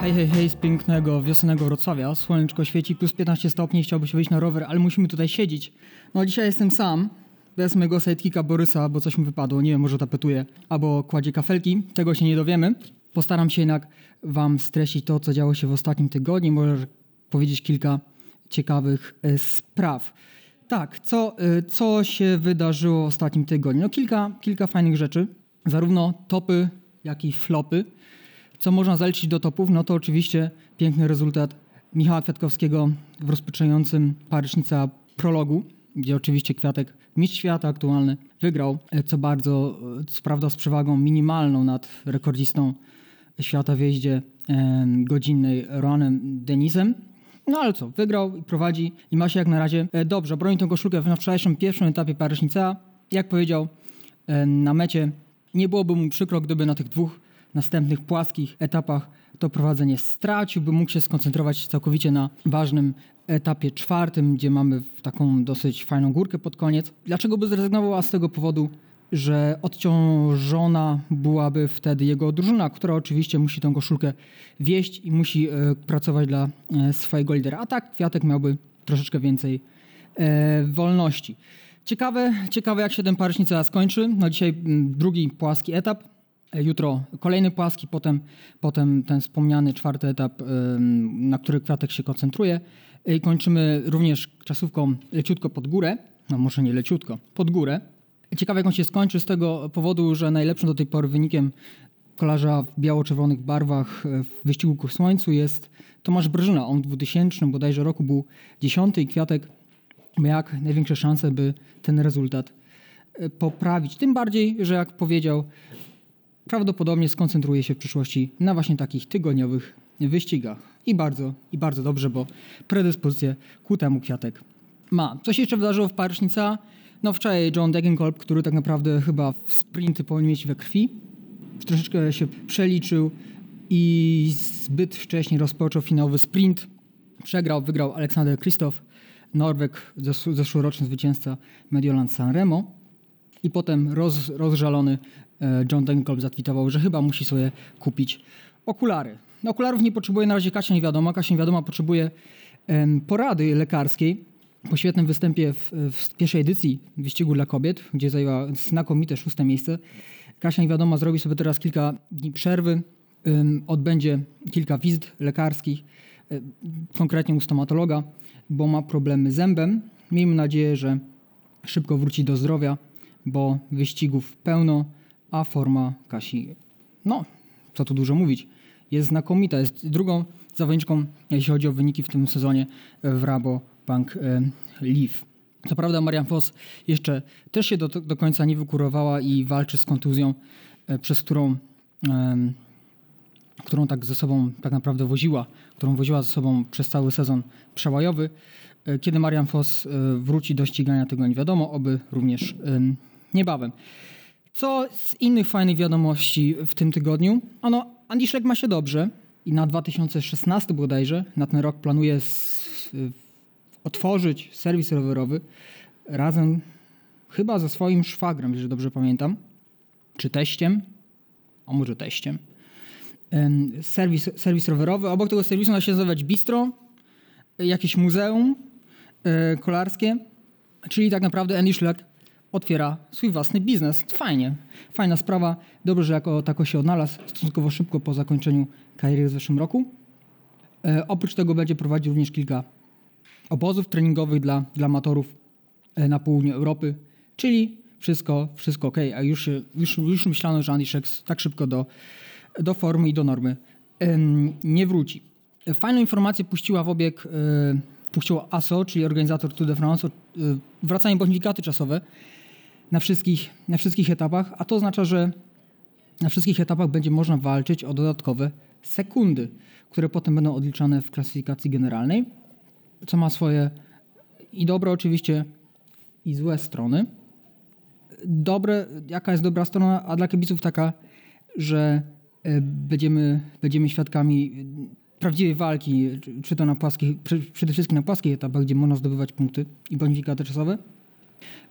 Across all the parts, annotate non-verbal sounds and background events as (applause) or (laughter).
Hej, hej, hej, z pięknego wiosennego Wrocławia. Słoneczko świeci, plus 15 stopni, chciałby się wyjść na rower, ale musimy tutaj siedzieć. No dzisiaj jestem sam, bez mojego sidekicka Borysa, bo coś mu wypadło, nie wiem, może tapetuje, albo kładzie kafelki, tego się nie dowiemy. Postaram się jednak wam streścić to, co działo się w ostatnim tygodniu, może powiedzieć kilka ciekawych e, spraw. Tak, co, e, co się wydarzyło w ostatnim tygodniu? No kilka, kilka fajnych rzeczy, zarówno topy, jak i flopy. Co można zaliczyć do topów? No to oczywiście piękny rezultat Michała Kwiatkowskiego w rozpoczynającym Paryżnica prologu, gdzie oczywiście Kwiatek, mistrz świata aktualny, wygrał, co bardzo, co prawda z przewagą minimalną nad rekordzistą świata w jeździe e, godzinnej Roanem Denisem. No ale co, wygrał i prowadzi i ma się jak na razie e, dobrze. Broni tą koszulkę na wczorajszym pierwszym etapie Paryżnica. Jak powiedział e, na mecie, nie byłoby mu przykro, gdyby na tych dwóch następnych płaskich etapach to prowadzenie stracił, by mógł się skoncentrować całkowicie na ważnym etapie czwartym, gdzie mamy taką dosyć fajną górkę pod koniec. Dlaczego by zrezygnował? A z tego powodu, że odciążona byłaby wtedy jego drużyna, która oczywiście musi tę koszulkę wieść i musi e, pracować dla e, swojego lidera. A tak Kwiatek miałby troszeczkę więcej e, wolności. Ciekawe, ciekawe jak się ten Paryżnica skończy. No dzisiaj mm, drugi płaski etap, e, jutro kolejny płaski, potem, potem ten wspomniany czwarty etap, na który Kwiatek się koncentruje. I kończymy również czasówką leciutko pod górę, no może nie leciutko, pod górę. Ciekawe jak on się skończy z tego powodu, że najlepszym do tej pory wynikiem kolarza w biało-czerwonych barwach e, w wyścigu ku słońcu jest Tomasz Brżyna. On w 2000 bodajże roku był dziesiąty i Kwiatek jak największe szanse, by ten rezultat e, poprawić. Tym bardziej, że jak powiedział, prawdopodobnie skoncentruje się w przyszłości na właśnie takich tygodniowych wyścigach. I bardzo, i bardzo dobrze, bo predyspozycję ku temu Kwiatek ma. Co się jeszcze wydarzyło w Paryżnica? No wczoraj John Degenkolb, który tak naprawdę chyba w sprinty powinien mieć we krwi, troszeczkę się przeliczył i zbyt wcześnie rozpoczął finałowy sprint. Przegrał, wygrał Aleksander Krzysztof, Norweg, zesz- zeszłoroczny zwycięzca Mediolan Sanremo. I potem roz, rozżalony e, John Degenkolb zatwitował, że chyba musi sobie kupić okulary. No, okularów nie potrzebuje na razie Kasia Niewiadoma. Kasia Niewiadoma potrzebuje porady lekarskiej. Po świetnym występie w, w pierwszej edycji wyścigu dla kobiet, gdzie zajęła znakomite szóste miejsce, Kasia Niewiadoma zrobi sobie teraz kilka dni przerwy, odbędzie kilka wizyt lekarskich, konkretnie u stomatologa, bo ma problemy z zębem. Miejmy nadzieję, że szybko wróci do zdrowia, bo wyścigów pełno, a forma Kasi, no, co tu dużo mówić, jest znakomita. Jest drugą zawodniczką, jeśli chodzi o wyniki w tym sezonie w Rabo Bank e, Leaf. Co prawda Marian Foss jeszcze też się do, do końca nie wykurowała i walczy z kontuzją, e, przez którą, którą tak ze sobą tak naprawdę woziła, którą woziła ze sobą przez cały sezon przełajowy. E, Kiedy Marian Foss e, wróci do ścigania, tego nie wiadomo, oby również em, niebawem. Co z innych fajnych wiadomości w tym tygodniu? Ano, Andy Schleck ma się dobrze i na 2016 bodajże, na ten rok planuje otworzyć serwis rowerowy razem chyba ze swoim szwagrem, jeżeli dobrze pamiętam, czy teściem, a może teściem. Serwis, serwis rowerowy. Obok tego serwisu ma się nazywać bistro, jakieś muzeum e, kolarskie, czyli tak naprawdę Andy Schleck otwiera swój własny biznes. Fajnie, fajna sprawa. Dobrze, że jako tako się odnalazł stosunkowo szybko po zakończeniu kariery w zeszłym roku. E, oprócz tego będzie prowadził również kilka obozów treningowych dla, dla amatorów e, na południu Europy, czyli wszystko, wszystko ok, a już, już, już myślano, że Andy Schleck tak szybko do, do formy i do normy nie wróci. E, Fajną informację puściła w obieg, e, ASO, czyli organizator Tour de France, e, wracają bonifikaty czasowe na wszystkich, na wszystkich etapach, a to oznacza, że na wszystkich etapach będzie można walczyć o dodatkowe sekundy, które potem będą odliczane w klasyfikacji generalnej, co ma swoje i dobre oczywiście, i złe strony. Dobre, jaka jest dobra strona, a dla kibiców taka, że e, będziemy, będziemy świadkami e, prawdziwej walki, czy- to na płaskich, przede wszystkim na płaskich etapach, gdzie można zdobywać punkty i bonifikaty czasowe.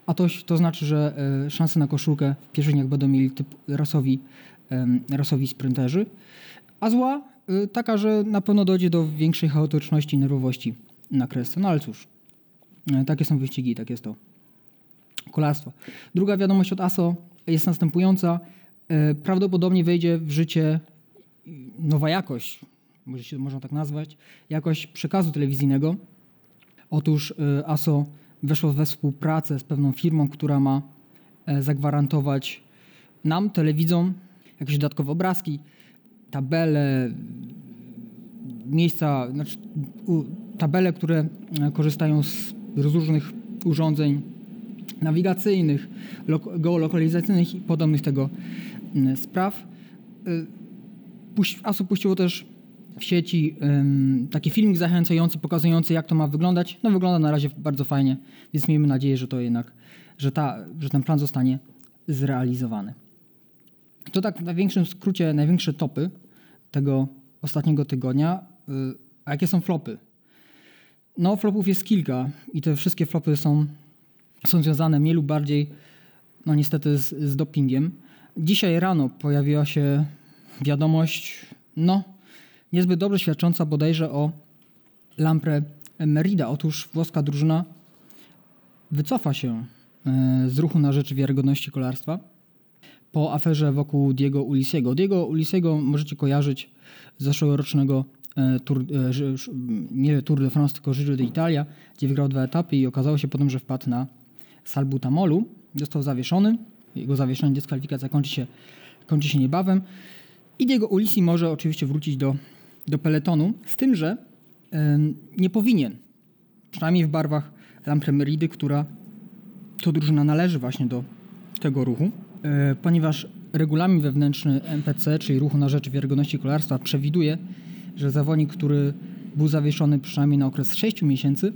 A to, to znaczy, że e, szanse na koszulkę w pierwszych dniach będą mieli typ rasowi rasowi sprinterzy. A zła taka, że na pewno dojdzie do większej chaotyczności i nerwowości na kresce. No ale cóż, takie są wyścigi, tak jest to kolarstwo. Druga wiadomość od ASO jest następująca. Y, Prawdopodobnie wejdzie w życie nowa jakość, może się można tak nazwać, jakość przekazu telewizyjnego. Otóż y, ASO weszło we współpracę z pewną firmą, która ma e, zagwarantować nam, telewidzom, jakieś dodatkowe obrazki, tabele, miejsca, znaczy tabele, które e, korzystają z różnych urządzeń nawigacyjnych, lok- geolokalizacyjnych i podobnych tego spraw. Y, ASO puściło też w sieci taki filmik zachęcający, pokazujący jak to ma wyglądać. No wygląda na razie bardzo fajnie, więc miejmy nadzieję, że to jednak, że, ta, że ten plan zostanie zrealizowany. To tak w największym skrócie, największe topy tego ostatniego tygodnia. Y, A jakie są flopy? No flopów jest kilka i te wszystkie flopy są, są związane mniej lub bardziej, no niestety z, z dopingiem. Dzisiaj rano pojawiła się wiadomość, no niezbyt dobrze świadcząca bodajże o Lampre Merida. Otóż włoska drużyna wycofa się e, z ruchu na rzecz wiarygodności kolarstwa po aferze wokół Diego Ulisiego. Diego Ulisiego możecie kojarzyć z zeszłorocznego e, tour, e, nie Tour de France, tylko Giro d'Italia, gdzie wygrał dwa etapy i okazało się potem, że wpadł na salbutamolu. Został zawieszony. Jego zawieszenie, dyskwalifikacja kończy się, kończy się niebawem. I Diego Ulisi może oczywiście wrócić do, do peletonu, z tym, że nie powinien. Przynajmniej w barwach Lampre która to drużyna należy właśnie do tego ruchu, e, ponieważ regulamin wewnętrzny MPC, czyli Ruchu na Rzecz Wiarygodności Kolarstwa, przewiduje, że zawodnik, który był zawieszony przynajmniej na okres 6 miesięcy,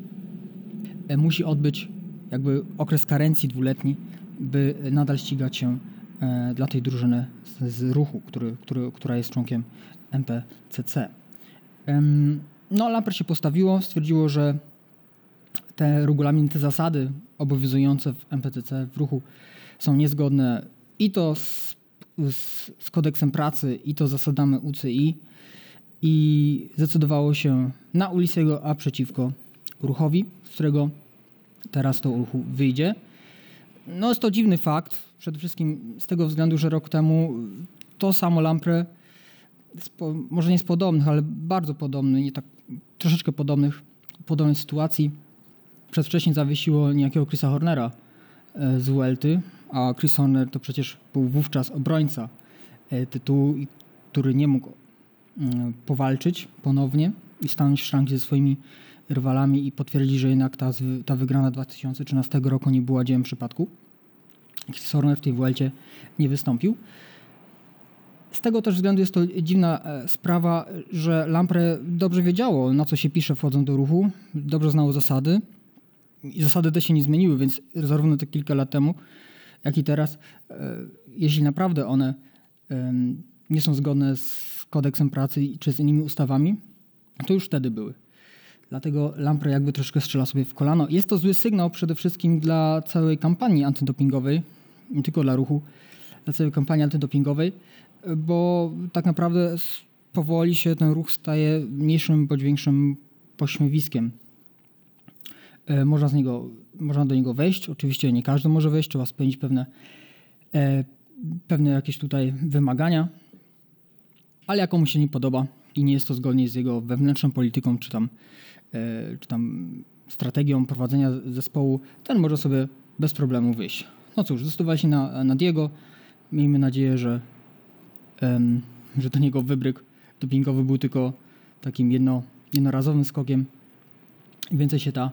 e, musi odbyć jakby okres karencji dwuletni, by nadal ścigać się e, dla tej drużyny z, ruchu, który, który, która jest członkiem MPCC. No, Lampre się postawiło, stwierdziło, że te regulaminy, te zasady obowiązujące w MPCC, w ruchu są niezgodne i to z, z, z kodeksem pracy, i to z zasadami UCI i zdecydowało się na Ulisiego, a przeciwko ruchowi, z którego teraz to ruchu wyjdzie. No jest to dziwny fakt, przede wszystkim z tego względu, że rok temu to samo Lampre, może nie z podobnych, ale bardzo podobny, nie tak, troszeczkę podobnych, podobnej sytuacji, przedwcześnie zawiesiło niejakiego Chrisa Hornera e, z Welty, a Chris Horner to przecież był wówczas obrońca e, tytułu, który nie mógł mm, powalczyć ponownie i stanąć w szranki ze swoimi rywalami i potwierdzić, że jednak ta, ta wygrana 2013 roku nie była dziełem przypadku. Chris Horner w tej Welcie nie wystąpił. Z tego też względu jest to dziwna e, sprawa, że Lampre dobrze wiedziało, na co się pisze wchodząc do ruchu, dobrze znało zasady i zasady te się nie zmieniły, więc zarówno te kilka lat temu, jak i teraz, e, jeśli naprawdę one nie są zgodne z kodeksem pracy czy z innymi ustawami, to już wtedy były. Dlatego Lampre jakby troszkę strzela sobie w kolano. Jest to zły sygnał przede wszystkim dla całej kampanii antydopingowej, nie tylko dla ruchu, dla całej kampanii antydopingowej, bo tak naprawdę powoli się ten ruch staje mniejszym bądź większym pośmiewiskiem. E, Można, z niego, można do niego wejść. Oczywiście nie każdy może wejść, trzeba spełnić pewne, e, pewne jakieś tutaj wymagania, ale jak komuś się nie podoba i nie jest to zgodnie z jego wewnętrzną polityką, czy tam, czy tam strategią prowadzenia zespołu, ten może sobie bez problemu wyjść. No cóż, zdecydowali się na, na Diego. Miejmy nadzieję, że, em, że ten jego wybryk dopingowy był tylko takim jedno, jednorazowym skokiem. Więcej się ta,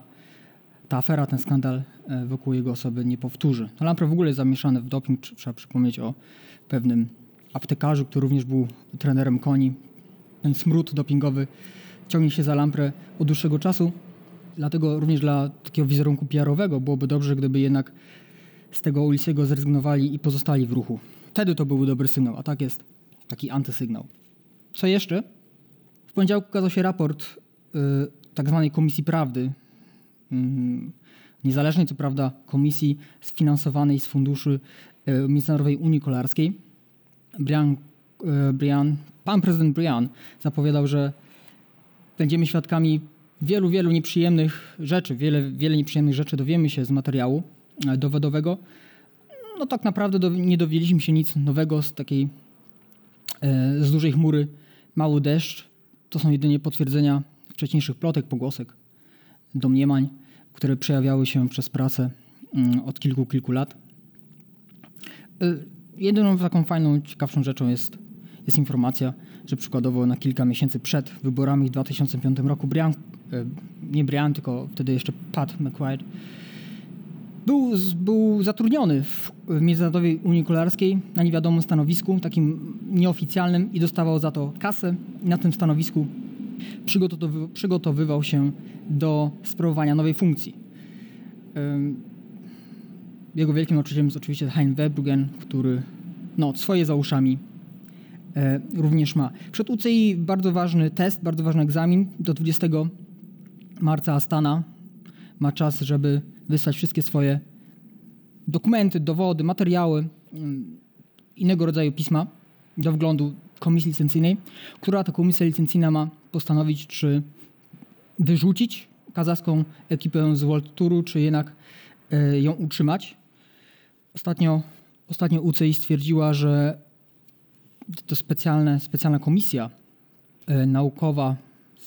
ta afera, ten skandal e, wokół jego osoby nie powtórzy. No Lampre w ogóle jest zamieszany w doping. Tr- Trzeba przypomnieć o pewnym aptekarzu, który również był trenerem koni. Ten smród dopingowy ciągnie się za Lampre od dłuższego czasu. Dlatego również dla takiego wizerunku PR-owego byłoby dobrze, gdyby jednak z tego Ulisiego zrezygnowali i pozostali w ruchu. Wtedy to byłby dobry sygnał, a tak jest taki antysygnał. Co jeszcze? W poniedziałek ukazał się raport y, tak zwanej Komisji Prawdy, mm, niezależnej co prawda komisji sfinansowanej z funduszy y, Międzynarodowej Unii Kolarskiej. Brian e, Brian, pan prezydent Brian zapowiadał, że będziemy świadkami wielu, wielu nieprzyjemnych rzeczy. Wiele, wiele nieprzyjemnych rzeczy dowiemy się z materiału e, dowodowego. No tak naprawdę do, nie dowiedzieliśmy się nic nowego z takiej e, z dużej chmury. Mały deszcz. To są jedynie potwierdzenia wcześniejszych plotek, pogłosek, domniemań, które przejawiały się przez pracę mm, od kilku, kilku lat. E, jedyną taką fajną, ciekawszą rzeczą jest, jest informacja, że przykładowo na kilka miesięcy przed wyborami w 2005 roku Brian, e, nie Brian, tylko wtedy jeszcze Pat McQuaid, był, był zatrudniony w, Międzynarodowej Unii Kolarskiej na niewiadomym stanowisku, takim nieoficjalnym i dostawał za to kasę. Na tym stanowisku przygotowywał, przygotowywał się do sprawowania nowej funkcji. Jego wielkim nauczycielem jest oczywiście Hein Webrugen, który no, swoje za uszami również ma. Przed UCI bardzo ważny test, bardzo ważny egzamin. Do 20 marca Astana ma czas, żeby wysłać wszystkie swoje dokumenty, dowody, materiały, mm, innego rodzaju pisma do wglądu komisji licencyjnej, która ta komisja licencyjna ma postanowić, czy wyrzucić kazachską ekipę z World Touru, czy jednak e, ją utrzymać. Ostatnio, ostatnio UCI stwierdziła, że to specjalne, specjalna komisja e, naukowa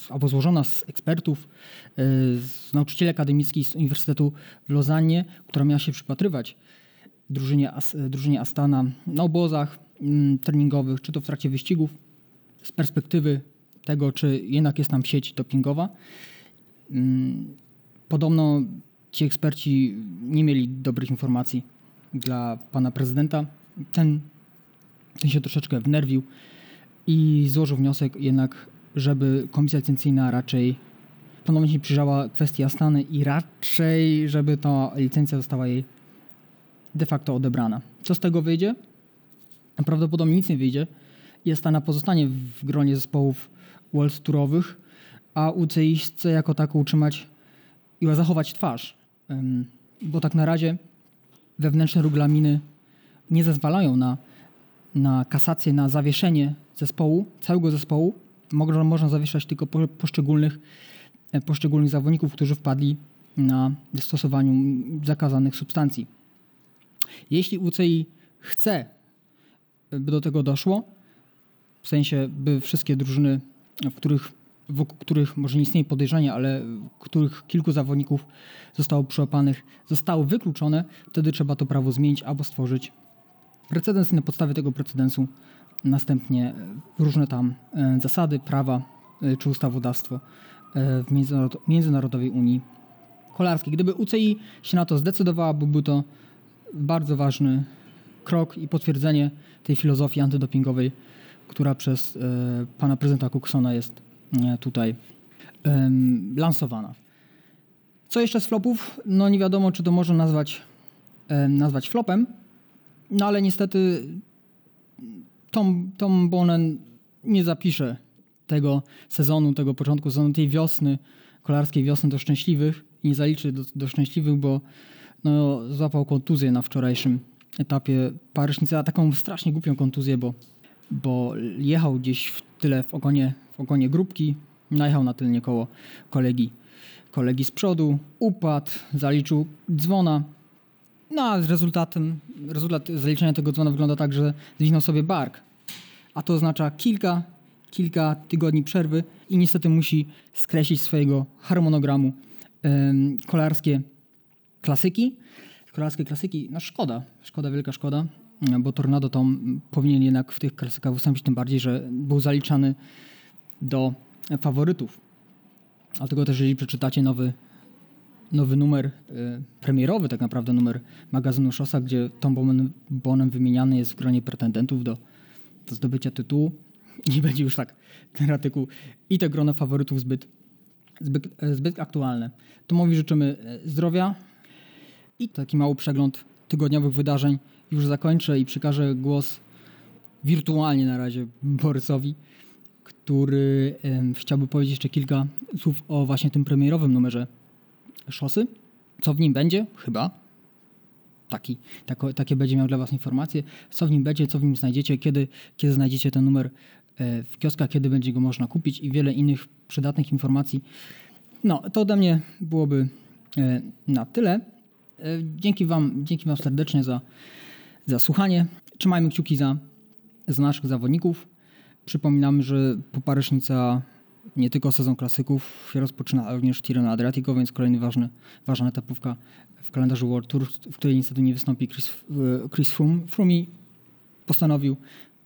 albo złożona z ekspertów, e, z nauczycieli akademickich z Uniwersytetu w Lozannie, która miała się przypatrywać drużynie, drużynie Astana na obozach mm, treningowych, czy to w trakcie wyścigów, z perspektywy tego, czy jednak jest tam sieć dopingowa. Mm, podobno ci eksperci nie mieli dobrych informacji dla pana prezydenta. Ten, ten się troszeczkę wnerwił i złożył wniosek jednak, żeby komisja licencyjna raczej ponownie się przyjrzała kwestii Astany i raczej, żeby ta licencja została jej de facto odebrana. Co z tego wyjdzie? Prawdopodobnie nic nie wyjdzie i Astana pozostanie w gronie zespołów World Tourowych, a UCI chce jako tako utrzymać i zachować twarz. Bo tak na razie wewnętrzne regulaminy nie zezwalają na, na kasację, na zawieszenie zespołu, całego zespołu. Można, można zawieszać tylko po, poszczególnych, e, poszczególnych zawodników, którzy wpadli na stosowaniu zakazanych substancji. Jeśli UCI chce, by do tego doszło, w sensie, by wszystkie drużyny, w których, wokół których może nie istnieje podejrzenie, ale których kilku zawodników zostało przyłapanych, zostało wykluczone, wtedy trzeba to prawo zmienić albo stworzyć precedens i na podstawie tego precedensu następnie różne tam e, zasady, prawa e, czy ustawodawstwo e, w Międzynarodowej Unii Kolarskiej. Gdyby UCI się na to zdecydowała, byłby to bardzo ważny krok i potwierdzenie tej filozofii antydopingowej, która przez e, pana prezydenta Cooksona jest e, tutaj lansowana. Co jeszcze z flopów? No nie wiadomo, czy to można nazwać, nazwać flopem, no ale niestety Tom, Tom Bonen nie zapisze tego sezonu, tego początku sezonu, tej wiosny, kolarskiej wiosny do szczęśliwych nie zaliczy do, do szczęśliwych, bo no, złapał kontuzję na wczorajszym etapie Paryżnica, taką strasznie głupią kontuzję, bo, bo jechał gdzieś w tyle w ogonie, w ogonie grupki, najechał na tylnie koło kolegi, kolegi z przodu, upadł, zaliczył dzwona, no a rezultatem, rezultat zaliczenia tego dzwona wygląda tak, że zwichnął sobie bark, a to oznacza kilka, kilka tygodni przerwy i niestety musi skreślić swojego harmonogramu kolarskie klasyki, kolarskie klasyki, no szkoda, szkoda, wielka szkoda, bo Tornado Tom powinien jednak w tych klasykach wystąpić, tym bardziej, że był zaliczany do faworytów. Dlatego też, jeżeli przeczytacie nowy, nowy numer, y, premierowy tak naprawdę numer magazynu Szosa, gdzie Tom Bonem wymieniany jest w gronie pretendentów do, do zdobycia tytułu, nie będzie już tak ten artykuł i te grono faworytów zbyt, zbyt, zbyt aktualne. Tomowi życzymy e, zdrowia, i taki mały przegląd tygodniowych wydarzeń już zakończę i przekażę głos wirtualnie na razie Borysowi, który chciałby powiedzieć jeszcze kilka słów o właśnie tym premierowym numerze Szosy. Co w nim będzie? Chyba. taki, tako, takie będzie miał dla Was informacje, co w nim będzie, co w nim znajdziecie, kiedy, kiedy znajdziecie ten numer e, w kioskach, kiedy będzie go można kupić i wiele innych przydatnych informacji. No, to ode mnie byłoby e, na tyle. E, Dzięki Wam, dzięki wam serdecznie za, za słuchanie. Trzymajmy kciuki za, za naszych zawodników. Przypominam, że Poparysznica nie tylko sezon klasyków się rozpoczyna, również Tirreno Adriatico, więc kolejny ważny, ważna etapówka w kalendarzu World Tour, w której niestety nie wystąpi Chris, Chris Froome. Froome postanowił,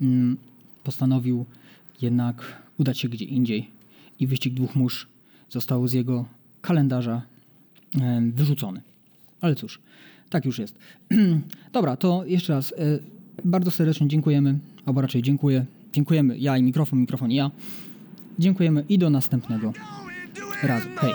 mm, postanowił jednak udać się gdzie indziej i wyścig dwóch mórz został z jego kalendarza wyrzucony. Ale cóż, tak już jest. (clears throat) Dobra, to jeszcze raz e, bardzo serdecznie dziękujemy, albo raczej dziękuję. Dziękujemy ja i mikrofon, mikrofon i ja. Dziękujemy i do następnego razu. Hej.